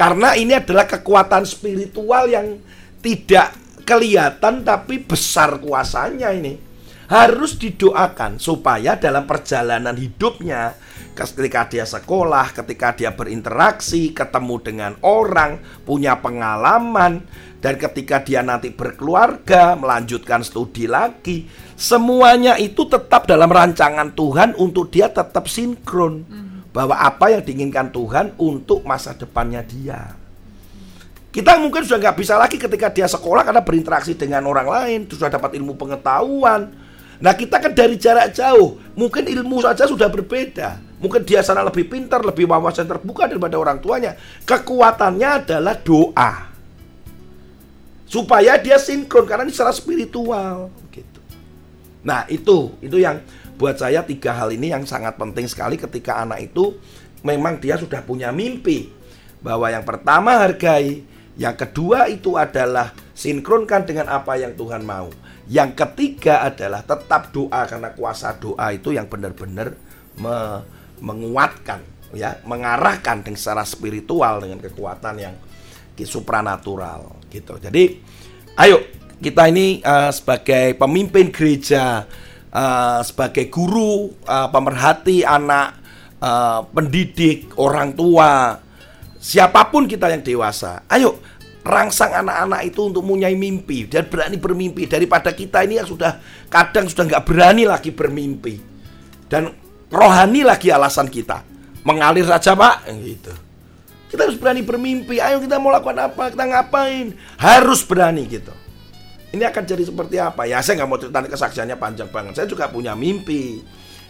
Karena ini adalah kekuatan spiritual yang tidak kelihatan tapi besar kuasanya ini. Harus didoakan supaya dalam perjalanan hidupnya ketika dia sekolah, ketika dia berinteraksi, ketemu dengan orang, punya pengalaman dan ketika dia nanti berkeluarga, melanjutkan studi lagi, semuanya itu tetap dalam rancangan Tuhan untuk dia tetap sinkron bahwa apa yang diinginkan Tuhan untuk masa depannya dia. Kita mungkin sudah nggak bisa lagi ketika dia sekolah karena berinteraksi dengan orang lain, sudah dapat ilmu pengetahuan. Nah kita kan dari jarak jauh, mungkin ilmu saja sudah berbeda. Mungkin dia sana lebih pintar, lebih wawasan terbuka daripada orang tuanya. Kekuatannya adalah doa. Supaya dia sinkron karena ini secara spiritual gitu. Nah, itu itu yang buat saya tiga hal ini yang sangat penting sekali ketika anak itu memang dia sudah punya mimpi. Bahwa yang pertama hargai, yang kedua itu adalah sinkronkan dengan apa yang Tuhan mau. Yang ketiga adalah tetap doa karena kuasa doa itu yang benar-benar me- menguatkan ya, mengarahkan dengan secara spiritual dengan kekuatan yang supranatural gitu. Jadi ayo kita ini uh, sebagai pemimpin gereja, uh, sebagai guru, uh, pemerhati anak, uh, pendidik, orang tua, siapa pun kita yang dewasa, ayo rangsang anak-anak itu untuk mempunyai mimpi. Dan berani bermimpi. Daripada kita ini yang sudah kadang sudah nggak berani lagi bermimpi. Dan rohani lagi alasan kita. Mengalir saja pak. Gitu. Kita harus berani bermimpi. Ayo kita mau lakukan apa? Kita ngapain? Harus berani gitu ini akan jadi seperti apa? Ya saya nggak mau cerita kesaksiannya panjang banget. Saya juga punya mimpi.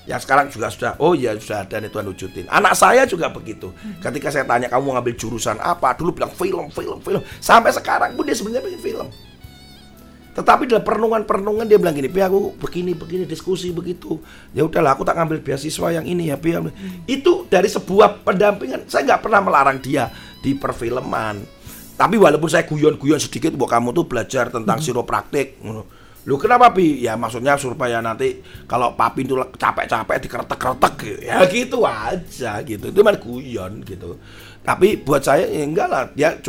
Yang sekarang juga sudah oh ya sudah ada nih Tuhan wujudin. Anak saya juga begitu. Ketika saya tanya kamu mau ngambil jurusan apa? Dulu bilang film film film. Sampai sekarang pun dia sebenarnya pengen film. Tetapi dalam perenungan-perenungan dia bilang gini, "Pi aku begini begini diskusi begitu. Ya udahlah aku tak ngambil beasiswa yang ini ya, Pi." Itu dari sebuah pendampingan. Saya nggak pernah melarang dia di perfilman. Tapi walaupun saya guyon-guyon sedikit bahwa kamu tuh belajar tentang siropraktik. Lu kenapa Pi? Ya maksudnya supaya nanti kalau papi itu capek-capek dikeretek-keretek gitu. Ya gitu aja gitu. Itu mah guyon gitu. Tapi buat saya ya enggak lah. Dia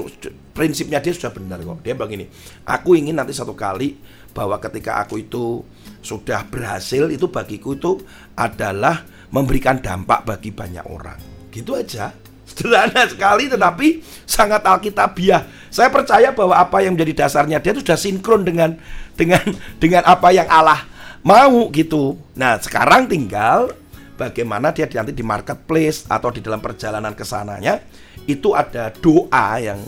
prinsipnya dia sudah benar kok. Dia begini. Aku ingin nanti satu kali bahwa ketika aku itu sudah berhasil itu bagiku itu adalah memberikan dampak bagi banyak orang. Gitu aja. Sederhana sekali tetapi sangat alkitabiah. Saya percaya bahwa apa yang menjadi dasarnya dia itu sudah sinkron dengan dengan dengan apa yang Allah mau gitu. Nah, sekarang tinggal bagaimana dia nanti di marketplace atau di dalam perjalanan ke sananya itu ada doa yang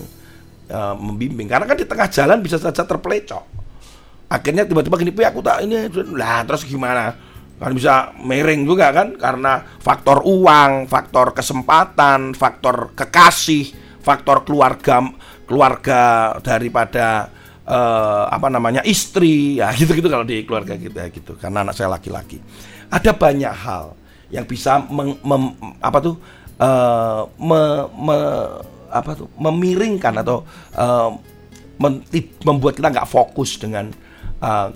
eh, membimbing karena kan di tengah jalan bisa saja terpelecok. Akhirnya tiba-tiba gini, "Pi, aku tak ini." Lah, terus gimana? Kan bisa miring juga kan karena faktor uang, faktor kesempatan, faktor kekasih, faktor keluarga keluarga daripada eh, apa namanya istri. Ya (laughs) gitu-gitu kalau di keluarga kita gitu. Karena anak saya laki-laki. Ada banyak hal yang bisa meng- mem- apa tuh eh, me- me- apa tuh memiringkan atau eh, men- membuat kita nggak fokus dengan eh,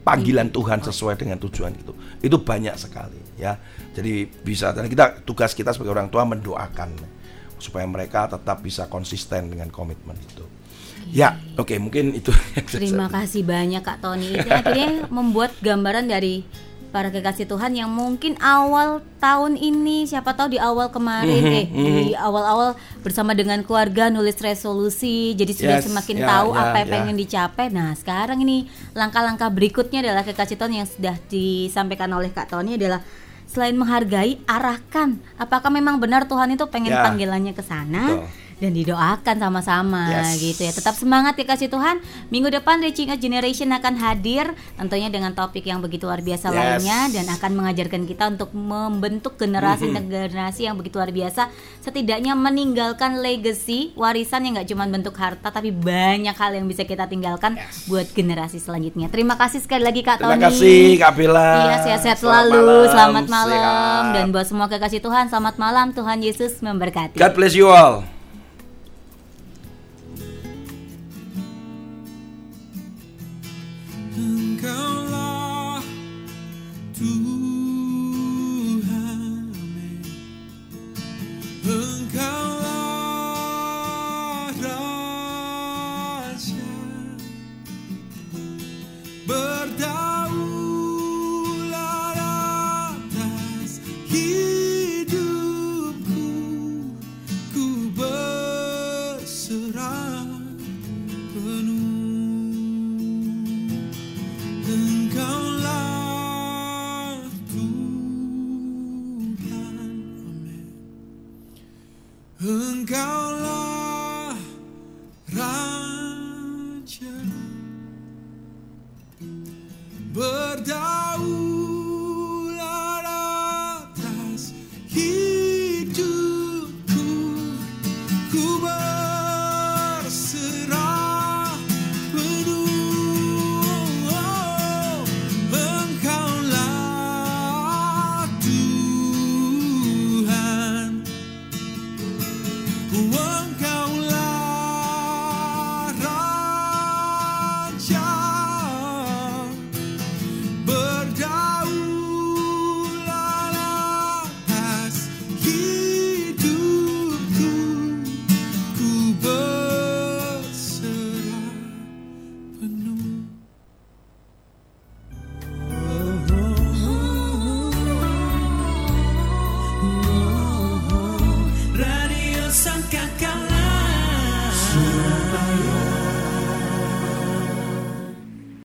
panggilan Tuhan sesuai dengan tujuan itu. Itu banyak sekali ya. Jadi bisa dan kita tugas kita sebagai orang tua mendoakan supaya mereka tetap bisa konsisten dengan komitmen itu. Ya oke mungkin itu. Terima kasih banyak Kak Tony. Ini akhirnya (laughs) membuat gambaran dari para kekasih Tuhan yang mungkin awal tahun ini, siapa tahu di awal kemarin, Mhm, eh di awal-awal bersama dengan keluarga nulis resolusi, jadi sudah Yes, semakin ya, tahu ya, apa yang ya. pengen dicapai. Nah sekarang ini langkah-langkah berikutnya adalah kekasih Tuhan yang sudah disampaikan oleh Kak Tony adalah selain menghargai, arahkan. Apakah memang benar Tuhan itu pengen Ya. panggilannya ke sana? Betul. Dan didoakan sama-sama Yes. gitu ya. Tetap semangat ya kasih Tuhan. Minggu depan Reaching a Generation akan hadir tentunya dengan topik yang begitu luar biasa Yes. lainnya dan akan mengajarkan kita untuk membentuk generasi dan generasi yang begitu luar biasa setidaknya meninggalkan legacy warisan yang nggak cuma bentuk harta tapi banyak hal yang bisa kita tinggalkan buat generasi selanjutnya. Terima kasih sekali lagi Kak terima Tony. kasih Kak Bella Iya sehat-sehat selalu, malam, selamat malam sehat. dan buat semua kekasih Tuhan selamat malam Tuhan Yesus memberkati. God bless you all